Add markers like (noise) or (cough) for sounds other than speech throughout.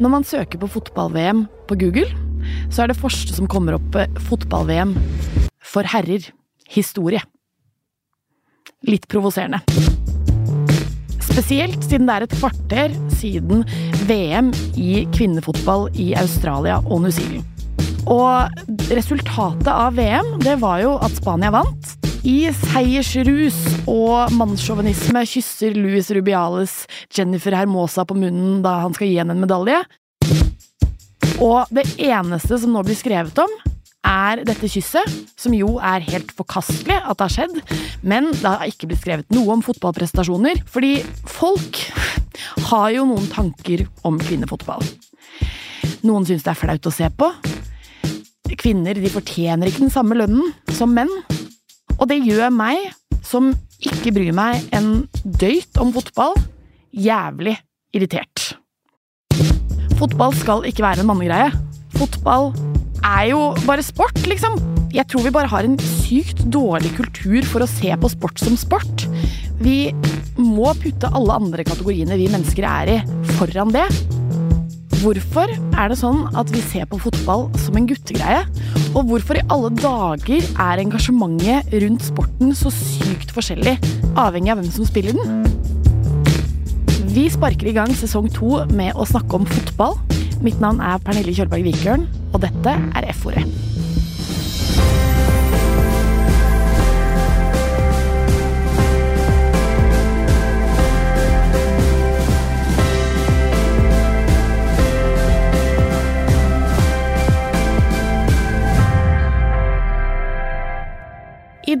Når man søker på fotball-VM på Google, så er det første som kommer opp eh, fotball-VM for herrer. Historie. Litt provoserende. Spesielt siden det er et kvarter siden VM i kvinnefotball i Australia og New Zealand. Og resultatet av VM, det var jo at Spania vant. I seiersrus og mannssjåvinisme kysser Louis Rubiales Jennifer Hermosa på munnen da han skal gi henne en medalje. Og det eneste som nå blir skrevet om, er dette kysset, som jo er helt forkastelig at det har skjedd, men det har ikke blitt skrevet noe om fotballprestasjoner, fordi folk har jo noen tanker om kvinnefotball. Noen syns det er flaut å se på. Kvinner de fortjener ikke den samme lønnen som menn. Og det gjør meg, som ikke bryr meg en døyt om fotball, jævlig irritert. Fotball skal ikke være en mannegreie. Fotball er jo bare sport, liksom. Jeg tror vi bare har en sykt dårlig kultur for å se på sport som sport. Vi må putte alle andre kategoriene vi mennesker er i, foran det. Hvorfor er det sånn at vi ser på fotball som en guttegreie? Og hvorfor i alle dager er engasjementet rundt sporten så sykt forskjellig, avhengig av hvem som spiller den? Vi sparker i gang sesong to med å snakke om fotball. Mitt navn er Pernille Kjølberg Vikørn, og dette er F-ordet.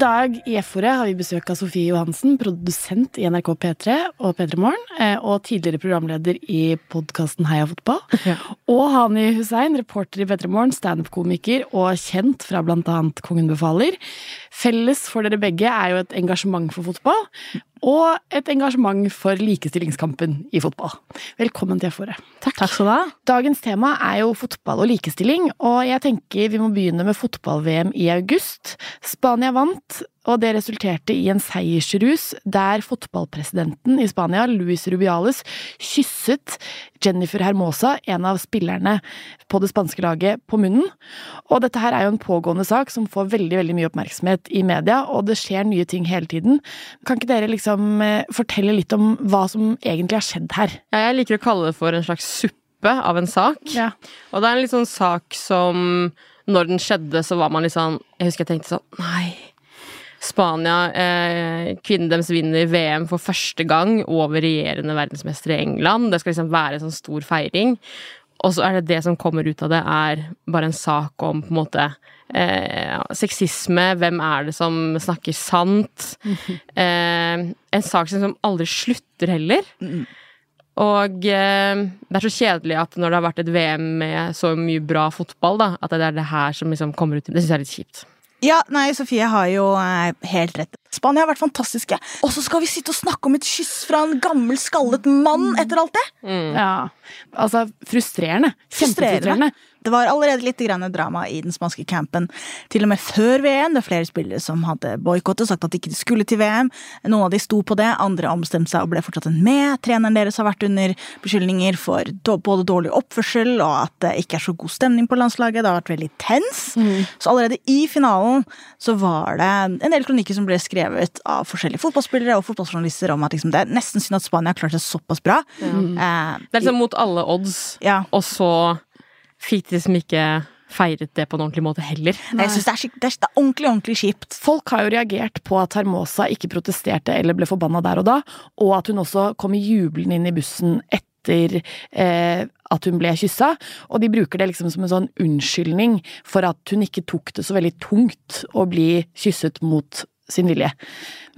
Dag i F-ordet har vi besøk av Sofie Johansen, produsent i NRK P3 og P3 Morgen, eh, og tidligere programleder i podkasten Heia fotball. (laughs) Ja. Og Hani Hussein, reporter i P3 Morgen, standup-komiker og kjent fra annet Kongen befaler. Felles for dere begge er jo et engasjement for fotball, og et engasjement for likestillingskampen i fotball. Velkommen til F-ordet. Takk. skal du ha. Dagens tema er jo fotball og likestilling, og jeg tenker vi må begynne med fotball-VM i august. Spania vant, og det resulterte i en seiersrus der fotballpresidenten i Spania, Luis Rubiales, kysset Jennifer Hermosa, en av spillerne på det spanske laget, på munnen. Og dette her er jo en pågående sak som får veldig, veldig mye oppmerksomhet i media, og det skjer nye ting hele tiden. Kan ikke dere liksom eh, fortelle litt om hva som egentlig har skjedd her? Ja, jeg liker å kalle det for en slags suppe av en sak. Ja. Og det er en litt sånn sak som Når den skjedde, så var man litt sånn Jeg husker jeg tenkte sånn Nei. Spania, eh, kvinnen deres vinner VM for første gang over regjerende verdensmester i England. Det skal liksom være en sånn stor feiring. Og så er det det som kommer ut av det, er bare en sak om på en måte eh, sexisme. Hvem er det som snakker sant? (laughs) Eh, en sak som aldri slutter heller. Og eh, det er så kjedelig at når det har vært et VM med så mye bra fotball, da, at det er det her som liksom kommer ut. Det syns jeg er litt kjipt. Ja, nei, Sofie har jo eh, helt rett. Spania har vært fantastiske. Og så skal vi sitte og snakke om et kyss fra en gammel, skallet mann etter alt det! ja. Altså, frustrerende. Kjempefrustrerende. Det var allerede litt grann drama i den spanske campen. Til og med før VM. Det er flere spillere som hadde boikottet, sagt at de ikke skulle til VM. Noen av de sto på det, andre omstemte seg og ble fortsatt med. Treneren deres har vært under beskyldninger for både dårlig oppførsel og at det ikke er så god stemning på landslaget. Det har vært veldig tens. Så allerede i finalen så var det en del kronikker som ble skrevet av forskjellige fotballspillere og fotballjournalister om at liksom, det er nesten synd at Spania har klart seg såpass bra. Eh, Det er liksom mot alle odds, ja. og så fikk de liksom ikke feiret det på en ordentlig måte heller. Nei. Jeg synes det, er, skik- det, er, ordentlig, ordentlig kjipt. Folk har jo reagert på at Hermosa ikke protesterte eller ble forbanna der og da, og at hun også kom jublende inn i bussen etter eh, at hun ble kyssa. Og de bruker det liksom som en sånn unnskyldning for at hun ikke tok det så veldig tungt å bli kysset mot sin vilje.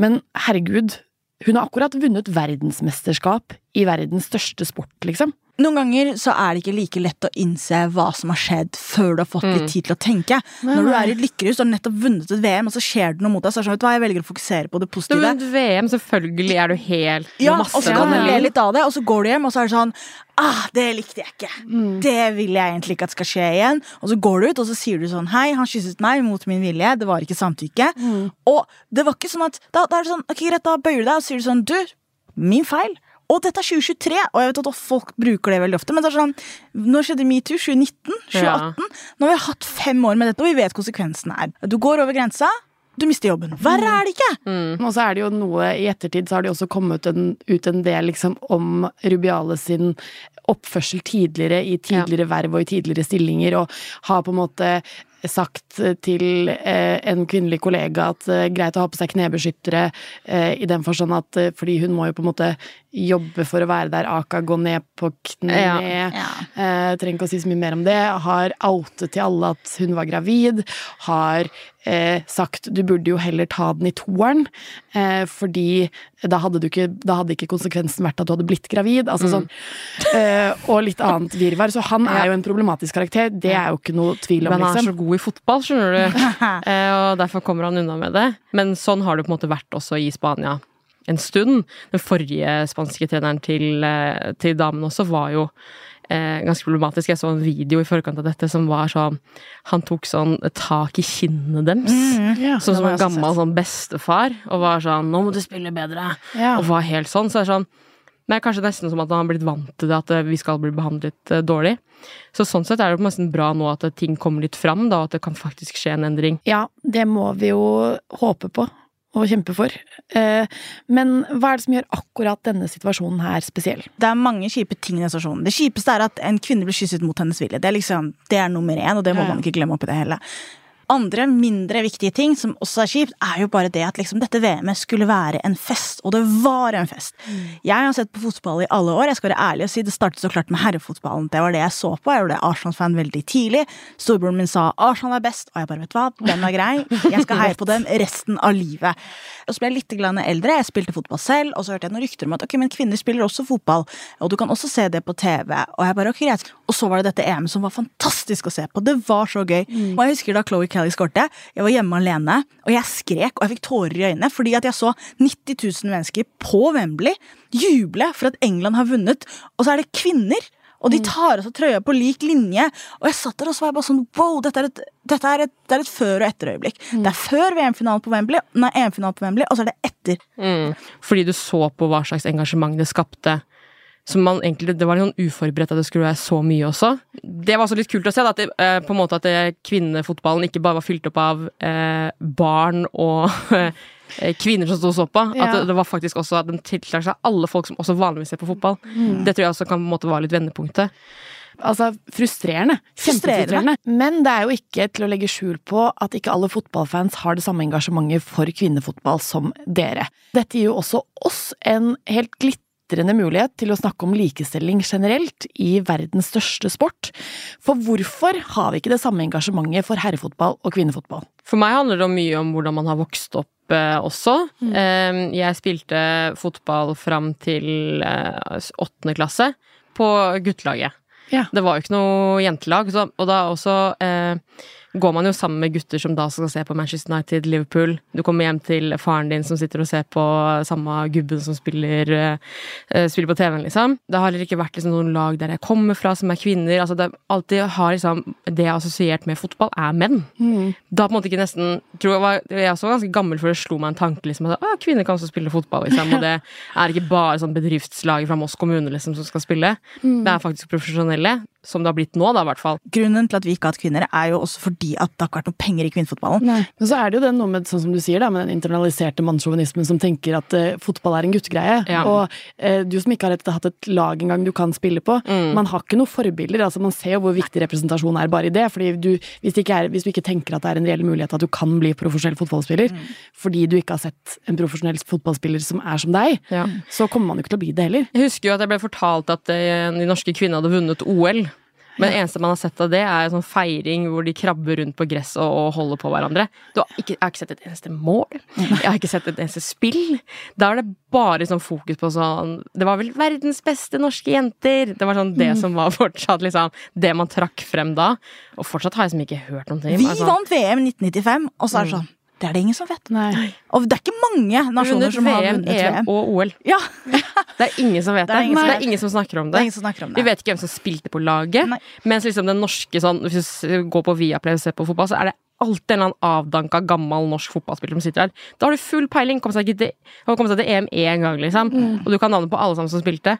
Men herregud, hun har akkurat vunnet verdensmesterskap i verdens største sport, liksom. Noen ganger så er det ikke like lett å innse hva som har skjedd, før du har fått litt tid til å tenke. Når du er i et lykkerus og har nettopp vunnet et VM, og så skjer det noe mot deg, så er det sånn, jeg velger å fokusere på det Du har vunnet VM, selvfølgelig er du helt Ja, masse og så kan du le litt av det, og så går du hjem, og så er det sånn Ah, det likte jeg ikke. Det vil jeg egentlig ikke at skal skje igjen. Og så går du ut, og så sier du sånn Hei, han kysset meg mot min vilje. Det var ikke samtykke. Og det var ikke sånn at Da, da er det sånn, ok, greit, da bøyer du deg og sier du sånn Du, min feil. Og dette er 2023, og jeg vet at folk bruker det veldig ofte, men det er sånn Nå skjedde metoo? 2019? 2018? Ja. Nå har vi hatt fem år med dette, og vi vet konsekvensene er. Du går over grensa, du mister jobben. Verre er det ikke! Og så er det jo noe I ettertid så har det jo også kommet en, ut en del liksom om Rubiale sin oppførsel tidligere i tidligere verv og i tidligere stillinger, og har på en måte sagt til eh, en kvinnelig kollega at eh, greit å ha på seg knebeskyttere, eh, i den forstand at eh, fordi hun må jo på en måte jobbe for å være der Aka går ned på kne. Ja. Ja. Eh, trenger ikke å si så mye mer om det. Har outet til alle at hun var gravid. Har eh, sagt du burde jo heller ta den i toeren, eh, fordi da hadde, du ikke, da hadde ikke konsekvensen vært at du hadde blitt gravid. Altså sånn. Eh, og litt annet virvar. Så han er jo en problematisk karakter. Det er jo ikke noe tvil om, Men han er så liksom. god i fotball, skjønner du. (laughs) Eh, og derfor kommer han unna med det. Men sånn har det på en måte vært også i Spania en stund. Den forrige spanske treneren til, eh, til damene også var jo eh, ganske problematisk. Jeg så en video i forkant av dette som var sånn Han tok sånn tak i kinnene deres. Ja. Sånn som en gammel sånn bestefar, og var sånn 'Nå må du spille bedre'. yeah. Og var helt sånn. Så det er sånn det er kanskje nesten som at han har blitt vant til det, at eh, vi skal bli behandlet eh, dårlig. Så sånn sett er det nesten bra nå at ting kommer litt fram, da, og at det kan faktisk skje en endring. Ja, det må vi jo håpe på og kjempe for. Eh, men hva er det som gjør akkurat denne situasjonen her spesiell? Det er mange kjipe ting i denne situasjonen. Det kjipeste er at en kvinne blir kysset mot hennes vilje. Det er liksom, det er nummer én, og det må man ikke glemme oppi det hele. Andre mindre viktige ting som også er kjipt, er jo bare det at liksom dette VM-et skulle være en fest, og det var en fest. Jeg har sett på fotball i alle år. Jeg skal være ærlig og si Det startet så klart med herrefotballen. Det var det jeg så på. Jeg ble Arsenal-fan veldig tidlig. Storebroren min sa Arsenal er best, og jeg bare vet hva, den er grei. Jeg skal heie på dem resten av livet. Og så ble jeg litt eldre. Jeg spilte fotball selv, og så hørte jeg noen rykter om at ok, men kvinner spiller også fotball, og du kan også se det på TV. Og jeg bare, ok, greit. Og så var det dette EM som var fantastisk å se på. Det var så gøy. Og jeg husker da Chloé Kelly skårte. Jeg var hjemme alene, og jeg skrek, og jeg fikk tårer i øynene, fordi at jeg så 90 000 mennesker på Wembley juble for at England har vunnet, og så er det kvinner. Og de tar av seg trøya på lik linje. Og jeg satt der og så var jeg bare sånn wow, dette er et, dette er et, det er et før- og etterøyeblikk. Det er før VM-finalen på Wembley, nei, EM-finalen på Wembley, og så er det etter. Mm. Fordi du så på hva slags engasjement det skapte. Som man egentlig, Det var litt sånn uforberedt at det skulle være så mye også. Det var også litt kult å se da, at, det, eh, på en måte at det, kvinnefotballen ikke bare var fylt opp av eh, barn og (laughs) eh, kvinner som sto og så på. At det, det var faktisk også at den tiltrakk seg alle folk som også vanligvis ser på fotball. Det tror jeg også kan på en måte være litt vendepunktet. Altså, frustrerende. Frustrerende. Kjempefrustrerende. Men det er jo ikke til å legge skjul på at ikke alle fotballfans har det samme engasjementet for kvinnefotball som dere. Dette gir jo også oss en helt glitrende mulighet til å snakke om likestilling generelt i verdens største sport. For hvorfor har vi ikke det samme engasjementet for herrefotball og kvinnefotball? For meg handler det mye om hvordan man har vokst opp eh, også. Eh, jeg spilte fotball fram til eh, åttende klasse på guttelaget. Ja. Det var jo ikke noe jentelag, og da også eh, går man jo sammen med gutter som da skal se på Manchester United, Liverpool. Du kommer hjem til faren din som sitter og ser på samme gubben som spiller, uh, spiller på TV-en, liksom. Det har heller ikke vært liksom, noen lag der jeg kommer fra som er kvinner. Altså, det, alltid har liksom, det jeg har assosiert med fotball, er menn. Da på en måte ikke nesten tror jeg, var, jeg er også ganske gammel før det slo meg en tanke liksom, at ah, kvinner kan også spille fotball. Liksom, og det (laughs) er ikke bare sånn bedriftslag fra Moss kommune liksom, som skal spille. Det er faktisk profesjonelle, som det har blitt nå, da, i hvert fall. Grunnen til at vi ikke har hatt kvinner, er jo også fordi at det har ikke vært noe penger i kvinnefotballen. Men så er det jo det noe med, sånn som du sier, da, med den internaliserte mannssjåvinismen som tenker at uh, fotball er en guttegreie. Ja. Og uh, du som ikke har et, hatt et lag engang du kan spille på, man har ikke noen forbilder. altså Man ser jo hvor viktig representasjon er bare i det. fordi du, hvis, det ikke er, hvis du ikke tenker at det er en reell mulighet at du kan bli profesjonell fotballspiller, fordi du ikke har sett en profesjonell fotballspiller som er som deg, Ja. så kommer man jo ikke til å bli det heller. Jeg husker jo at jeg ble fortalt at eh, de norske kvinnene hadde vunnet OL. Men det eneste man har sett av det, er sånn feiring hvor de krabber rundt på gress og, og holder på hverandre. Du har ikke, jeg har ikke sett et eneste mål. Jeg har ikke sett et eneste spill. Da er det bare sånn fokus på sånn Det var vel verdens beste norske jenter! Det var sånn det som var fortsatt liksom det man trakk frem da. Og fortsatt har jeg som ikke hørt noen ting. Vi Altså, vant VM i 1995, og så er det sånn Det er det ingen som vet. Nei. Og det er ikke mange nasjoner som har VM, vunnet EM VM. og OL. Ja, (laughs) Det er ingen som vet Det det. er som det er ingen som snakker om det det. snakker om Vi vet ikke hvem som spilte på laget. Nei. Mens liksom den norske sånn, Hvis du går på Viaplay og ser på fotball, så er det alltid en eller annen avdanka, gammel norsk fotballspiller som sitter der. Da har du full peiling. Kom seg, til, kom seg til EM én gang, liksom. Og du kan navnet på alle sammen som spilte.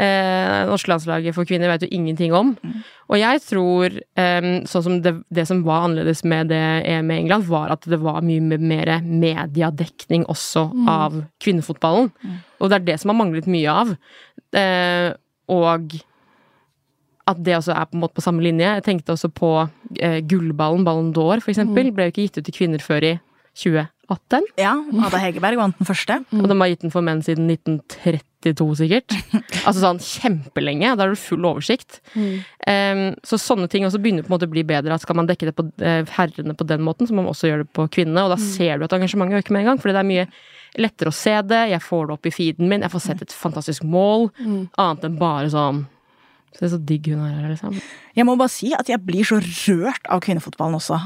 Eh, norske landslaget for kvinner vet du ingenting om. Og jeg tror, eh, sånn som det, det som var annerledes med det EM i England, var at det var mye mer mediedekning også av kvinnefotballen. Og det er det som har manglet mye av. Eh, og at det også er på en måte på samme linje. Jeg tenkte også på eh, gullballen, Ballon d'Or, for eksempel. Ble jo ikke gitt ut til kvinner før i 2018. Ja, Ada Hegerberg vant den første. (laughs) Og de har gitt den for menn siden 1932, sikkert. (laughs) altså sånn kjempelenge. Da har du full oversikt. Em, så sånne ting også begynner på en måte å bli bedre. At skal man dekke det på eh, herrene på den måten, så må man også gjøre det på kvinnene. Og da ser du at engasjementet øker med en gang, fordi det er mye lettere å se det. Jeg får det opp i feeden min. Jeg får sett et fantastisk mål. Annet enn bare sånn Se så digg hun er her, liksom. Jeg må bare si at jeg blir så rørt av kvinnefotballen også.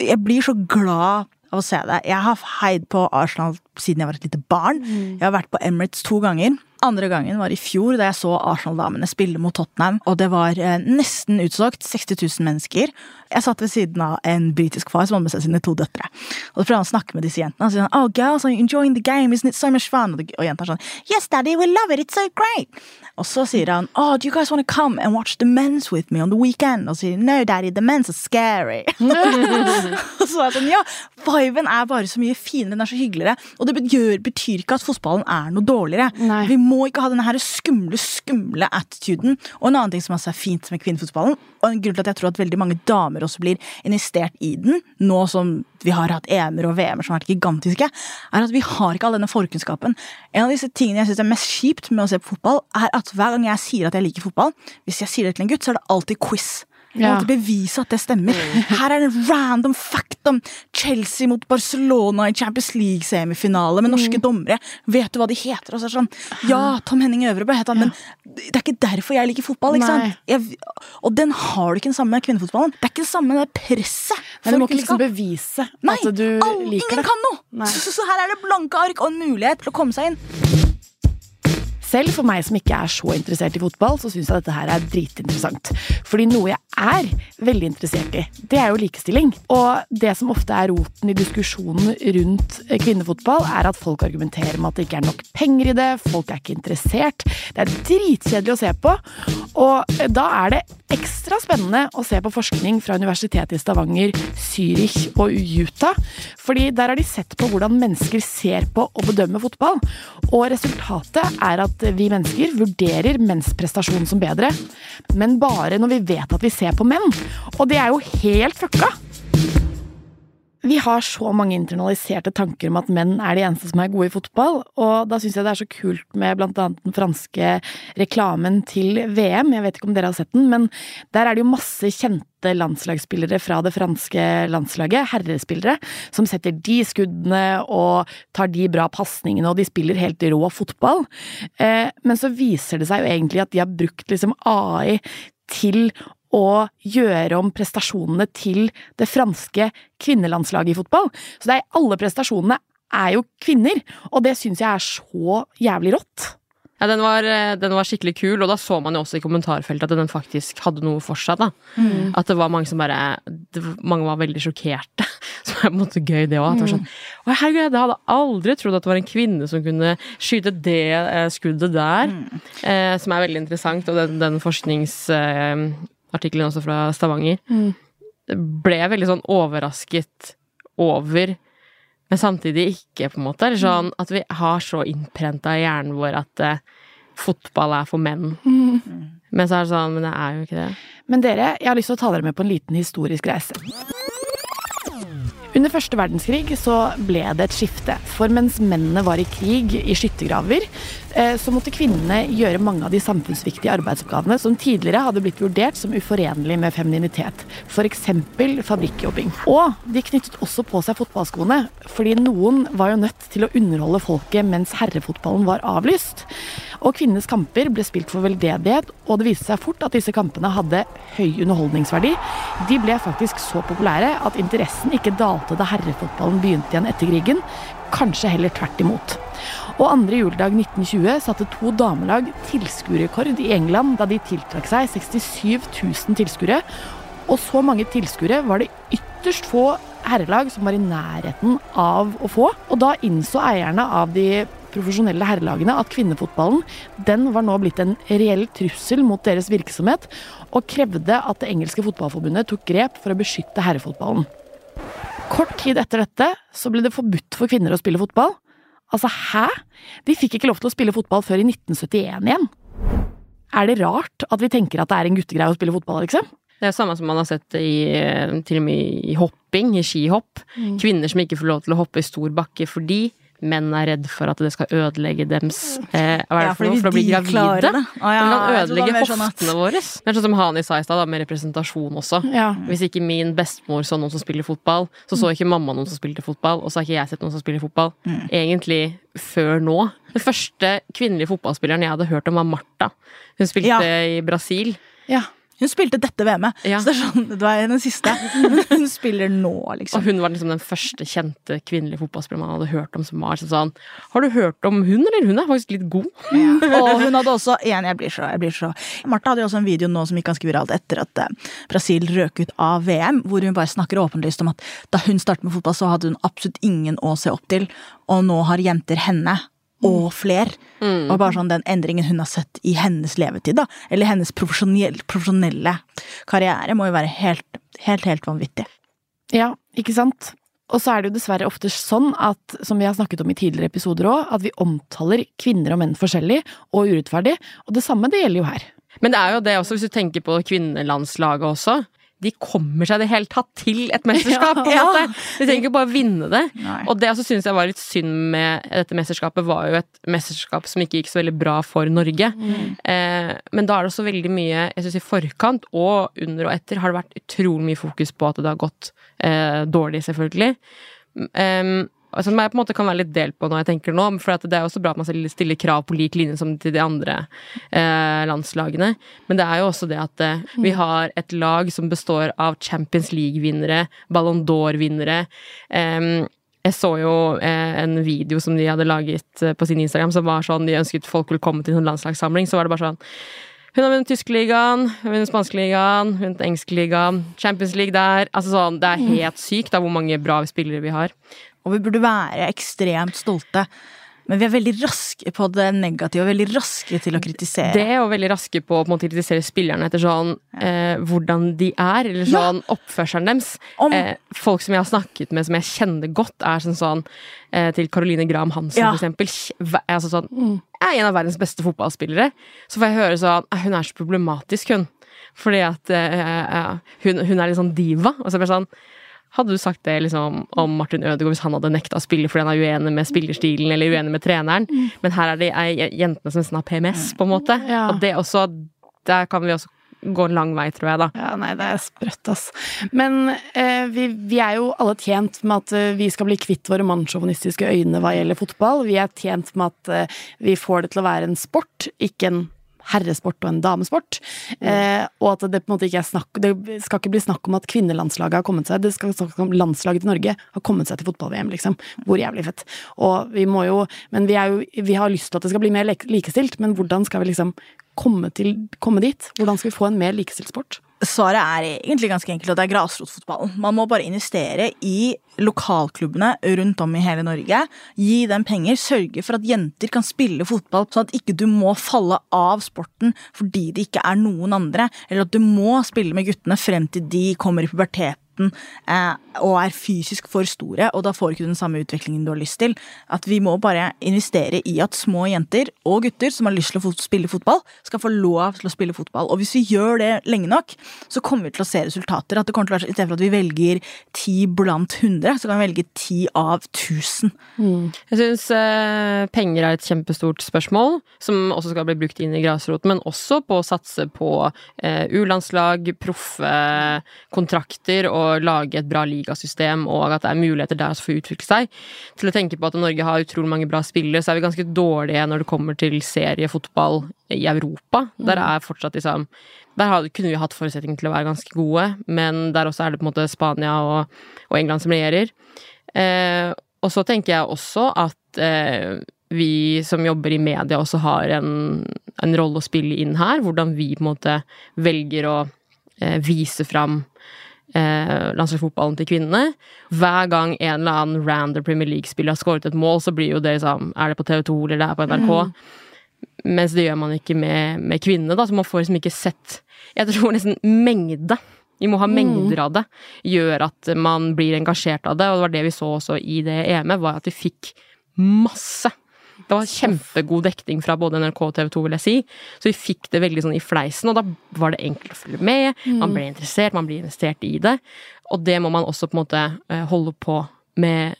Jeg blir så glad av å se det. Jeg har heid på Arsenal siden jeg var et lite barn. Jeg har vært på Emirates to ganger. Andre gangen var i fjor, da jeg så Arsenal-damene spille mot Tottenham. Og det var eh, nesten utsolgt. 60 000 mennesker. Jeg satt ved siden av en britisk far som hadde med seg sine to døtre. Og da prøvde han å snakke med disse jentene. Og så sier han, oh girls, are you enjoying the game? Isn't it so much fun? Og, og jentene er sånn, yes daddy, we love it, it's so great. Og så sier han, oh, do you guys want to come and watch the men's with me on the weekend? Og så sier no daddy, the men's are scary. (laughs) og så er jeg sånn, ja, viben er bare så mye finere, den er så hyggeligere. Og det betyr, betyr ikke at fotballen er noe dårligere. Nei. Vi må ikke ha denne her skumle, skumle attituden. Og en annen ting som også er fint med kvinnefotballen, og en grunn til at jeg tror at veldig mange damer også blir investert i den, nå som vi har hatt EM-er og VM-er som har vært gigantiske, er at vi har ikke all denne forkunnskapen. En av disse tingene jeg synes er mest kjipt med å se på fotball, er at hver gang jeg sier at jeg liker fotball, hvis jeg sier det til en gutt, så er det alltid quiz. Jeg må Ja. alltid bevise at det stemmer. Her er en random fact om Chelsea mot Barcelona i Champions League-semifinale med norske dommere. Vet du hva de heter? Og så er det sånn, ja, Tom Henning Øvrebø het han, men det er ikke derfor jeg liker fotball. ikke sant? Jeg, og den har du ikke den samme med kvinnefotballen. Det er ikke det samme med presset. Men du må ikke liksom bevise Nei, at du all- liker ingen det. kan noe! Nei. Så, så her er det blanke ark og en mulighet til å komme seg inn. Selv for meg som ikke er så interessert i fotball, så syns jeg dette her er dritinteressant. Fordi noe jeg er veldig interessert i, det er jo likestilling. Og det som ofte er roten i diskusjonen rundt kvinnefotball, er at folk argumenterer med at det ikke er nok penger i det, folk er ikke interessert. Det er dritkjedelig å se på. Og da er det ekstra spennende å se på forskning fra Universitetet i Stavanger, Zürich og Utah. Fordi der har de sett på hvordan mennesker ser på og bedømmer fotball. Og resultatet er at vi mennesker vurderer mensprestasjon som bedre, men bare når vi vet at vi ser på menn. Og det er jo helt fucka! Vi har så mange internaliserte tanker om at menn er de eneste som er gode i fotball, og da syns jeg det er så kult med blant annet den franske reklamen til VM. Jeg vet ikke om dere har sett den, men der er det jo masse kjente landslagsspillere fra det franske landslaget, herrespillere, som setter de skuddene og tar de bra pasningene, og de spiller helt rå fotball. Eh, men så viser det seg jo egentlig at de har brukt liksom AI til å gjøre om prestasjonene til det franske kvinnelandslaget i fotball. Så det er, alle prestasjonene er jo kvinner, og det syns jeg er så jævlig rått. Ja, den var, eh, den var skikkelig kul, og da så man jo også i kommentarfeltet at den faktisk hadde noe for seg. da. At det var mange som bare det, Mange var veldig sjokkerte. (laughs) Som er på en måte gøy, det òg. Sånn, Å, herregud, jeg hadde aldri trodd at det var en kvinne som kunne skyte det eh, skuddet der. Eh, som er veldig interessant, og den, den forskningsartikkelen også fra Stavanger. Ble jeg veldig sånn overrasket over men samtidig ikke, på en måte. Eller sånn at vi har så innprenta i hjernen vår at uh, fotball er for menn. Men så er det sånn, men det er jo ikke det. Men dere, jeg har lyst til å ta dere med på en liten historisk reise. Under første verdenskrig så ble det et skifte, for mens mennene var i krig i skyttergraver, eh, så måtte kvinnene gjøre mange av de samfunnsviktige arbeidsoppgavene som tidligere hadde blitt vurdert som uforenlig med femininitet, f.eks. fabrikkjobbing. Og de knyttet også på seg fotballskoene, fordi noen var jo nødt til å underholde folket mens herrefotballen var avlyst. Og kvinnenes kamper ble spilt for veldedighet, og det viste seg fort at disse kampene hadde høy underholdningsverdi. De ble faktisk så populære at interessen ikke dalte da herrefotballen begynte igjen etter krigen, kanskje heller tvert imot. Og andre juledag 1920 satte to damelag tilskuerrekord i England da de tiltrakk seg 67 000 tilskuere. Og så mange tilskuere var det ytterst få herrelag som var i nærheten av å få. Og da innså eierne av de profesjonelle herrelagene at kvinnefotballen den var nå blitt en reell trussel mot deres virksomhet, og krevde at det engelske fotballforbundet tok grep for å beskytte herrefotballen. Kort tid etter dette så ble det forbudt for kvinner å spille fotball. Altså, hæ? De fikk ikke lov til å spille fotball før i 1971 igjen. Er det rart at vi tenker at det er en guttegreie å spille fotball, liksom? Det er samme som man har sett i, til og med i hopping, i skihopp. Mm. Kvinner som ikke får lov til å hoppe i stor bakke fordi menn er redd for at det skal ødelegge dems eh, Hva er det ja, for noe? For å bli gravide? Det ah, ja, kan ødelegge sånn hoftene våre. Det er sånn som Hani sa i stad, med representasjon også. Ja. Hvis ikke min bestemor så noen som spiller fotball, så så ikke mamma noen som spilte fotball, og så har ikke jeg sett noen som spiller fotball. Mm. Egentlig før nå. Den første kvinnelige fotballspilleren jeg hadde hørt om, var Martha. Hun spilte i Brasil. Ja. Hun spilte dette VM-et, ja. så det er sånn, det var den siste. Hun spiller nå, liksom. Og hun var liksom den første kjente kvinnelige fotballspilleren man hadde hørt om som var sånn Har du hørt om hun, eller? Hun er faktisk litt god. Ja. (laughs) Og hun hadde også igjen, jeg blir så, jeg blir så Martha hadde jo også en video nå som gikk ganske viralt etter at eh, Brasil røk ut av VM, hvor hun bare snakker åpenlyst om at da hun startet med fotball, så hadde hun absolutt ingen å se opp til, og nå har jenter henne og mm. fler. Mm. Og bare sånn den endringen hun har sett i hennes levetid, da, eller hennes profesjonelle, profesjonelle karriere, må jo være helt, helt, helt vanvittig. Ja, ikke sant? Og så er det jo dessverre ofte sånn at, som vi har snakket om i tidligere episoder òg, at vi omtaler kvinner og menn forskjellig og urettferdig, og det samme det gjelder jo her. Men det er jo det også, hvis du tenker på kvinnelandslaget også de kommer seg i det hele tatt til et mesterskap. på en ja. måte. De trenger ikke bare vinne det. Nei. Og det også syns jeg var litt synd med dette mesterskapet, var jo et mesterskap som ikke gikk så veldig bra for Norge. Mm. Eh, men da er det også veldig mye jeg synes i forkant og under og etter har det vært utrolig mye fokus på at det har gått eh, dårlig, selvfølgelig. Um, som jeg på en måte kan være litt delt på når jeg tenker nå, for det er også bra at man stiller krav på lik linje som til de andre eh, landslagene. Men det er jo også det at eh, vi mm. har et lag som består av Champions League-vinnere, Ballon d'Or-vinnere. Eh, jeg så jo eh, en video som de hadde laget eh, på sin Instagram, som var sånn de ønsket folk ville komme til en landslagssamling. Så var det bare sånn hun har vunnet tyskeligaen, vunnet spanskeligaen, vunnet engelskligaen, Champions League der. Altså sånn, Det er mm. helt sykt da hvor mange bra spillere vi har. Og vi burde være ekstremt stolte. Men vi er veldig raske på det negative og veldig raske til å kritisere. Det og veldig raske på å på kritisere spillerne etter sånn eh, hvordan de er, eller sånn ja. oppførselen deres. Om... Eh, folk som jeg har snakket med som jeg kjenner godt, er sånn sånn eh, Til Caroline Graham Hansen, ja. for eksempel. Altså sånn, mm. Er en av verdens beste fotballspillere. Så får jeg høre sånn Hun er så problematisk, hun. Fordi at eh, hun, hun, er litt sånn diva. Og så blir jeg sånn hadde du sagt det liksom, om Martin Ødegaard hvis han hadde nekta å spille fordi han er uenig med spillerstilen eller uenig med treneren? Mm. Men her er det jentene som nesten har PMS, på en måte. Ja. Og det også Der kan vi også gå en lang vei, tror jeg, da. Ja, nei, det er sprøtt, ass. Men eh, vi, vi, er jo alle tjent med at eh, vi skal bli kvitt våre mannssjåvinistiske øyne hva gjelder fotball. Vi er tjent med at eh, vi får det til å være en sport, ikke en herresport og en damesport. Mm. Eh, og at det på en måte ikke er snakk Det skal ikke bli snakk om at kvinnelandslaget har kommet seg, det skal snakkes om landslaget til Norge har kommet seg til fotball-VM, liksom. Hvor jævlig fett. Og vi må jo Men vi, jo, vi har lyst til at det skal bli mer likestilt, men hvordan skal vi liksom komme, til, komme dit? Hvordan skal vi få en mer likestilt sport? Svaret er egentlig ganske enkelt og det er grasrotfotballen. Man må bare investere i lokalklubbene rundt om i hele Norge. Gi dem penger. Sørge for at jenter kan spille fotball, sånn at ikke du må falle av sporten fordi det ikke er noen andre. Eller at du må spille med guttene frem til de kommer i pubertet idretten eh, og er fysisk for store, og da får ikke du den samme utviklingen du har lyst til. At vi må bare investere i at små jenter og gutter som har lyst til å spille fotball, skal få lov til å spille fotball. Og hvis vi gjør det lenge nok, så kommer vi til å se resultater. At det kommer til å være, I stedet for at vi velger ti blant hundre, så kan vi velge ti av tusen. Mm. Jeg syns eh, penger er et kjempestort spørsmål, som også skal bli brukt inn i grasrot, men også på å satse på eh, U-landslag, proffe kontrakter og lage et bra ligasystem, og at det er muligheter der for å utvikle seg. Til å tenke på at Norge har utrolig mange bra spillere, så er vi ganske dårlige når det kommer til seriefotball i Europa. Der mm. er fortsatt liksom Der kunne vi hatt forutsetninger til å være ganske gode, men der også er det på en måte Spania og, og England som regjerer. Eh, og så tenker jeg også at eh, vi som jobber i media også har en, en rolle å spille inn her. Hvordan vi på en måte velger å eh, vise fram eh, landslagsfotballen til kvinnene. Hver gang en eller annen random Premier League-spiller har skåret et mål, så blir jo det liksom Er det på TV2 eller det er på NRK? Mens det gjør man ikke med, med kvinnene, da, så man får liksom ikke sett Jeg tror nesten mengde vi må ha mengder av det. Gjør at man blir engasjert av det, og det var det vi så også i det EM-et, var at vi fikk masse. Det var kjempegod dekning fra både NRK og TV 2, vil jeg si. Så vi fikk det veldig sånn i fleisen, og da var det enkelt å følge med. Man ble interessert, man blir investert i det. Og det må man også på en måte eh, holde på med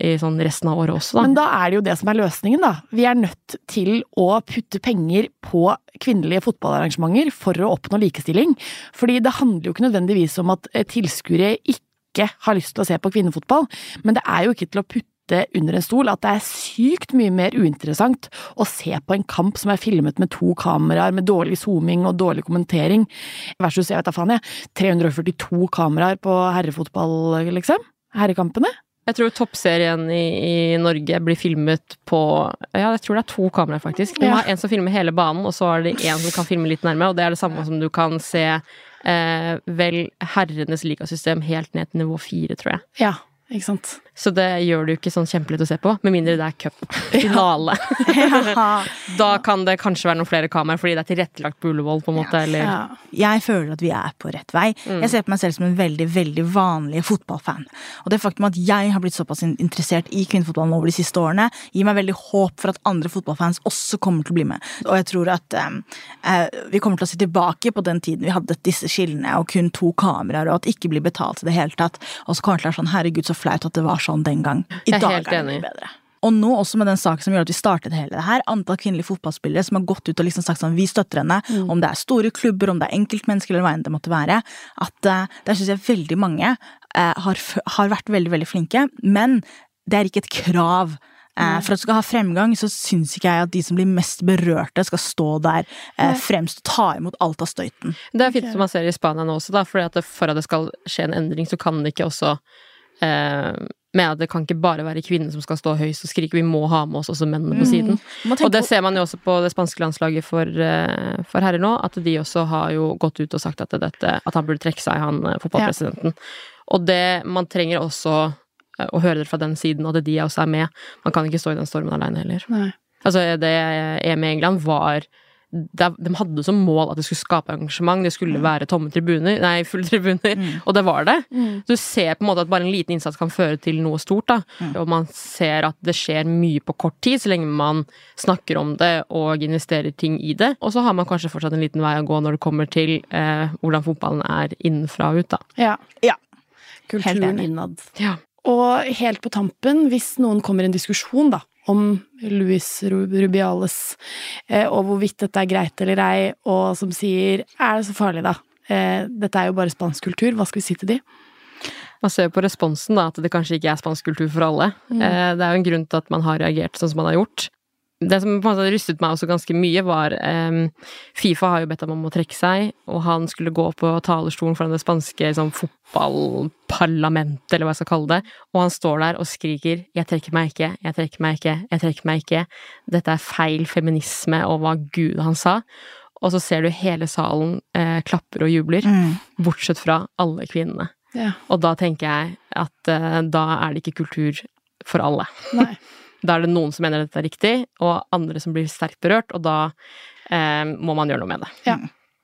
i sånn resten av året også, da. Men da er det jo det som er løsningen, da. Vi er nødt til å putte penger på kvinnelige fotballarrangementer for å oppnå likestilling. Fordi det handler jo ikke nødvendigvis om at eh, tilskuere ikke har lyst til å se på kvinnefotball, men det er jo ikke til å putte under en stol at det er sykt mye mer uinteressant å se på en kamp som er filmet med to kameraer, med dårlig zooming og dårlig kommentering, versus, jeg vet da faen jeg, 342 kameraer på herrefotball, liksom. Herrekampene. Jeg tror toppserien i, i Norge blir filmet på Ja, jeg tror det er to kameraer, faktisk. Du må Ja. ha en som filmer hele banen, og så er det en som kan filme litt nærme, og det er det samme som du kan se eh, vel herrenes ligasystem helt ned til nivå fire, tror jeg. Ja, ikke sant. Så det gjør det jo ikke sånn kjempelett å se på, med mindre det er cup. (laughs) Finale. Ja. (laughs) Da kan det kanskje være noen flere kameraer, fordi det er tilrettelagt på Ullevål, på en måte, eller Ja. Jeg føler at vi er på rett vei. Jeg ser på meg selv som en veldig veldig vanlig fotballfan. Og det faktum at jeg har blitt såpass interessert i kvinnefotballen over de siste årene, gir meg veldig håp for at andre fotballfans også kommer til å bli med. Og jeg tror at um, eh, vi kommer til å se tilbake på den tiden vi hadde disse skillene og kun to kameraer, og at det ikke blir betalt i det hele tatt. Og så kommer det til å være sånn herregud, så flaut at det var sånn den gang. I er dag er det mye bedre. Og nå også med den saken som gjør at vi startet hele det her, antall kvinnelige fotballspillere som har gått ut og liksom sagt sånn, vi støtter henne, om det er store klubber, om det er enkeltmennesker eller hva enn det måtte være, at uh, der syns jeg veldig mange uh, har, har vært veldig, veldig flinke, men det er ikke et krav. Eh, for at du skal ha fremgang, så syns ikke jeg at de som blir mest berørte, skal stå der eh, fremst og ta imot alt av støyten. Det er fint som man ser i Spania nå også, da, fordi at for at det skal skje en endring, så kan det ikke også eh, med at det kan ikke bare være kvinner som skal stå høyst og skrike, vi må ha med oss også mennene på siden. Mm. Og det ser man jo også på det spanske landslaget for, eh, for herrer nå, at de også har jo gått ut og sagt at, dette, at han burde trekke seg, han fotballpresidenten. fotballpresidenten. Og det, man trenger også eh, å høre det fra den siden, og at de også er med. Man kan ikke stå i den stormen aleine heller. Nei. Altså, det EM i England var det, De hadde som mål at det skulle skape engasjement, det skulle være tomme tribuner, nei, fulle tribuner, og det var det. Du ser på en måte at bare en liten innsats kan føre til noe stort, da. Og man ser at det skjer mye på kort tid, så lenge man snakker om det og investerer ting i det. Og så har man kanskje fortsatt en liten vei å gå når det kommer til eh, hvordan fotballen er innenfra og ut, da. Ja. Ja. Kulturen innad. Ja. Og helt på tampen, hvis noen kommer i en diskusjon da, om Luis Rubiales, eh, og hvorvidt dette er greit eller ei, og som sier 'er det så farlig', da? Eh, dette er jo bare spansk kultur, hva skal vi si til de? Man ser jo på responsen da, at det kanskje ikke er spansk kultur for alle. Mm. det er jo en grunn til at man har reagert sånn som man har gjort. Det som på en måte rystet meg også ganske mye, var um, Fifa har jo bedt ham om å trekke seg, og han skulle gå på talerstolen foran det spanske liksom, fotballparlamentet, eller hva jeg skal kalle det, og han står der og skriker 'jeg trekker meg ikke, jeg trekker meg ikke, jeg trekker meg ikke', dette er feil feminisme, og hva gud han sa. Og så ser du hele salen eh, klapper og jubler, bortsett fra alle kvinnene. Ja. Og da tenker jeg at eh, da er det ikke kultur for alle. Nei. Da er det noen som mener dette er riktig, og andre som blir sterkt berørt, og da eh, må man gjøre noe med det. Ja.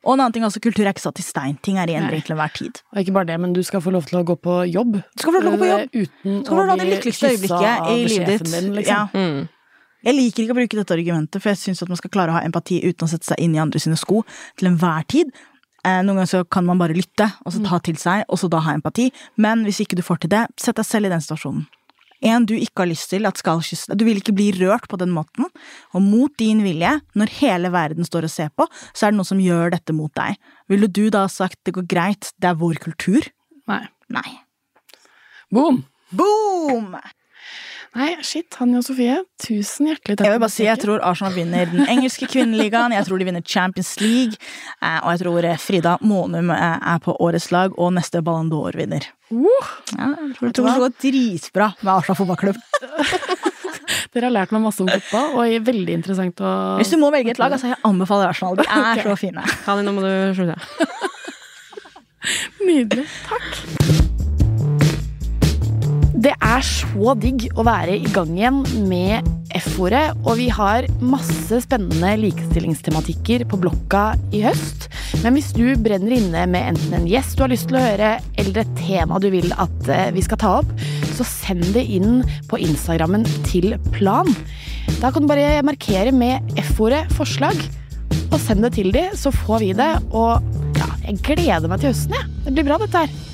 Og en annen ting også, kultur er ikke satt i stein. Ting er i endring til enhver tid. Og ikke bare det, men du skal få lov til å gå på jobb. Du skal få lov til å gå på jobb. eh, Uten Du skal få lov til å ha det lykkeligste øyeblikket i livet ditt. Din, liksom. Ja. Mm. Jeg liker ikke å bruke dette argumentet, for jeg syns at man skal klare å ha empati uten å sette seg inn i andre sine sko til enhver tid. Eh, Noen ganger så kan man bare lytte, og så ta til seg, og så da ha empati. Men hvis ikke du får til det, sett deg selv i den situasjonen. En du ikke har lyst til at skal kysse deg. Du vil ikke bli rørt på den måten. Og mot din vilje, når hele verden står og ser på, så er det noen som gjør dette mot deg. Ville du da sagt det går greit, det er vår kultur? Nei. Nei. Boom! Boom! Nei, shit, Hanne og Sofie, tusen hjertelig takk. Jeg vil bare si, jeg tror Arsenal vinner den engelske kvinneligaen, jeg tror de vinner Champions League, eh, og jeg tror eh, Frida Månum eh, er på årets lag, og neste Ballon d'Or-vinner. Uh, Ja, jeg tror det går dritbra med Arsenal fotballklubb. (laughs) dere har lært meg masse om fotball, og er veldig interessant å Hvis du må velge et lag, altså jeg anbefaler Arsenal. De er okay. så fine. Kani, nå må du slutte. (laughs) Nydelig. Takk. Det er så digg å være i gang igjen med F-ordet, og vi har masse spennende likestillingstematikker på blokka i høst. Men hvis du brenner inne med enten en gjest du har lyst til å høre, eller et tema du vil at eh, vi skal ta opp, så send det inn på Instagrammen til Plan. Da kan du bare markere med F-ordet forslag, og send det til de, så får vi det. Og ja, jeg gleder meg til høsten, jeg. Det blir bra, dette her.